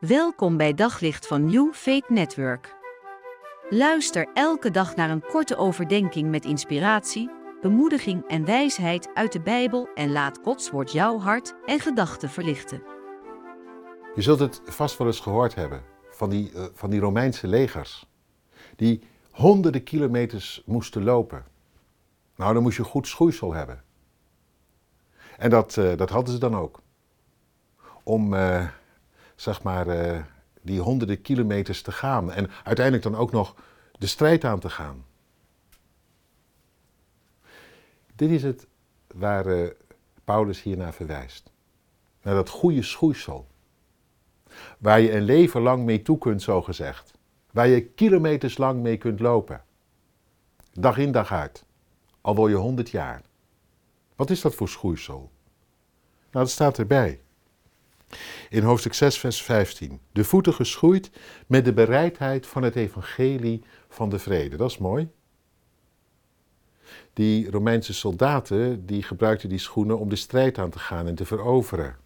Welkom bij Daglicht van New Faith Network. Luister elke dag naar een korte overdenking met inspiratie, bemoediging en wijsheid uit de Bijbel en laat Gods woord jouw hart en gedachten verlichten. Je zult het vast wel eens gehoord hebben van die, uh, van die Romeinse legers, die honderden kilometers moesten lopen. Nou, dan moest je goed schoeisel hebben. En dat, uh, dat hadden ze dan ook. Om, uh, zeg maar, uh, die honderden kilometers te gaan. En uiteindelijk dan ook nog de strijd aan te gaan. Dit is het waar uh, Paulus hier naar verwijst. Naar dat goede schoeisel. Waar je een leven lang mee toe kunt, zo gezegd. Waar je kilometers lang mee kunt lopen. Dag in dag uit. Al word je honderd jaar. Wat is dat voor schoeisel? Nou, dat staat erbij. In hoofdstuk 6, vers 15. De voeten geschoeid met de bereidheid van het evangelie van de vrede. Dat is mooi. Die Romeinse soldaten die gebruikten die schoenen om de strijd aan te gaan en te veroveren.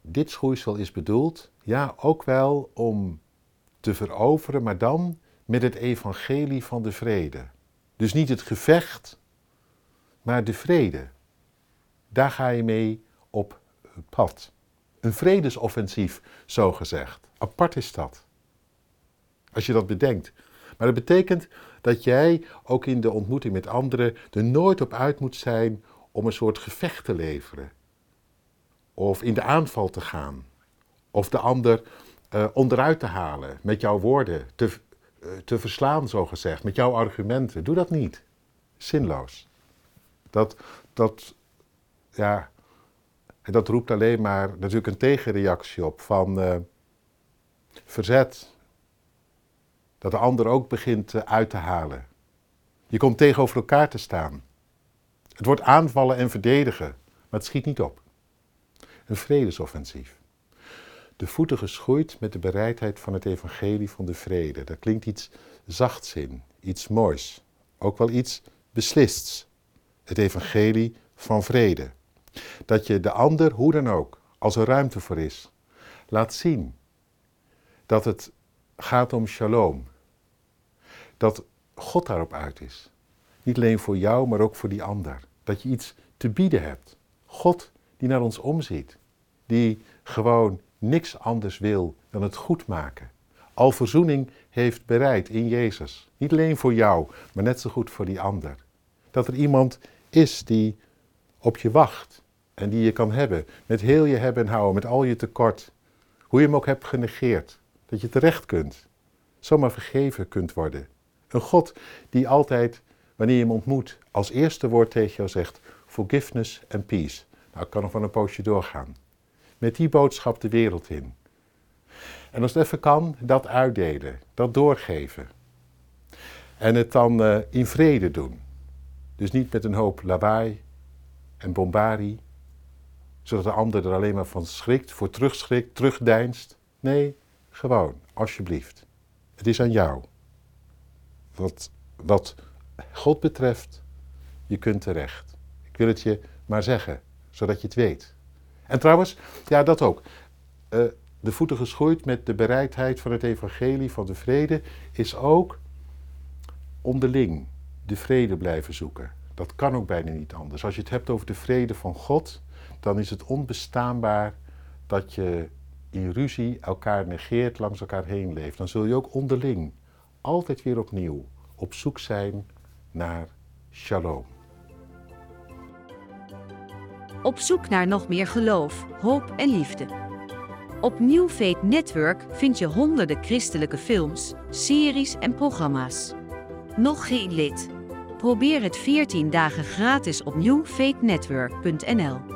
Dit schoeisel is bedoeld, ja, ook wel om te veroveren, maar dan met het evangelie van de vrede. Dus niet het gevecht, maar de vrede. Daar ga je mee op pad. Een vredesoffensief, zo gezegd. Apart is dat. Als je dat bedenkt. Maar dat betekent dat jij ook in de ontmoeting met anderen er nooit op uit moet zijn om een soort gevecht te leveren. Of in de aanval te gaan. Of de ander uh, onderuit te halen met jouw woorden, te, uh, te verslaan, zo gezegd, met jouw argumenten. Doe dat niet. Zinloos. Dat, dat ja, en dat roept alleen maar natuurlijk een tegenreactie op van uh, verzet. Dat de ander ook begint uh, uit te halen. Je komt tegenover elkaar te staan. Het wordt aanvallen en verdedigen, maar het schiet niet op. Een vredesoffensief. De voeten geschoeid met de bereidheid van het evangelie van de vrede. Dat klinkt iets zachts in, iets moois, ook wel iets beslists. Het evangelie van vrede. Dat je de ander, hoe dan ook, als er ruimte voor is, laat zien dat het gaat om shalom. Dat God daarop uit is. Niet alleen voor jou, maar ook voor die ander. Dat je iets te bieden hebt. God die naar ons omziet. Die gewoon niks anders wil dan het goed maken. Al verzoening heeft bereid in Jezus. Niet alleen voor jou, maar net zo goed voor die ander. Dat er iemand is die op je wacht en die je kan hebben. Met heel je hebben en houden, met al je tekort. Hoe je hem ook hebt genegeerd. Dat je terecht kunt. Zomaar vergeven kunt worden. Een God die altijd, wanneer je hem ontmoet, als eerste woord tegen jou zegt: forgiveness and peace. Nou, ik kan nog wel een poosje doorgaan. Met die boodschap de wereld in. En als het even kan, dat uitdelen, dat doorgeven. En het dan uh, in vrede doen. Dus niet met een hoop lawaai en bombardie, zodat de ander er alleen maar van schrikt, voor terugschrikt, terugdeinst. Nee, gewoon, alsjeblieft. Het is aan jou. Wat, wat God betreft, je kunt terecht. Ik wil het je maar zeggen, zodat je het weet. En trouwens, ja, dat ook. Uh, de voeten geschoeid met de bereidheid van het evangelie van de vrede is ook onderling de vrede blijven zoeken. Dat kan ook bijna niet anders. Als je het hebt over de vrede van God, dan is het onbestaanbaar dat je in ruzie elkaar negeert, langs elkaar heen leeft. Dan zul je ook onderling altijd weer opnieuw op zoek zijn naar shalom. Op zoek naar nog meer geloof, hoop en liefde. Op New Faith Network vind je honderden christelijke films, series en programma's. Nog geen lid? Probeer het 14 dagen gratis op newfaithnetwork.nl.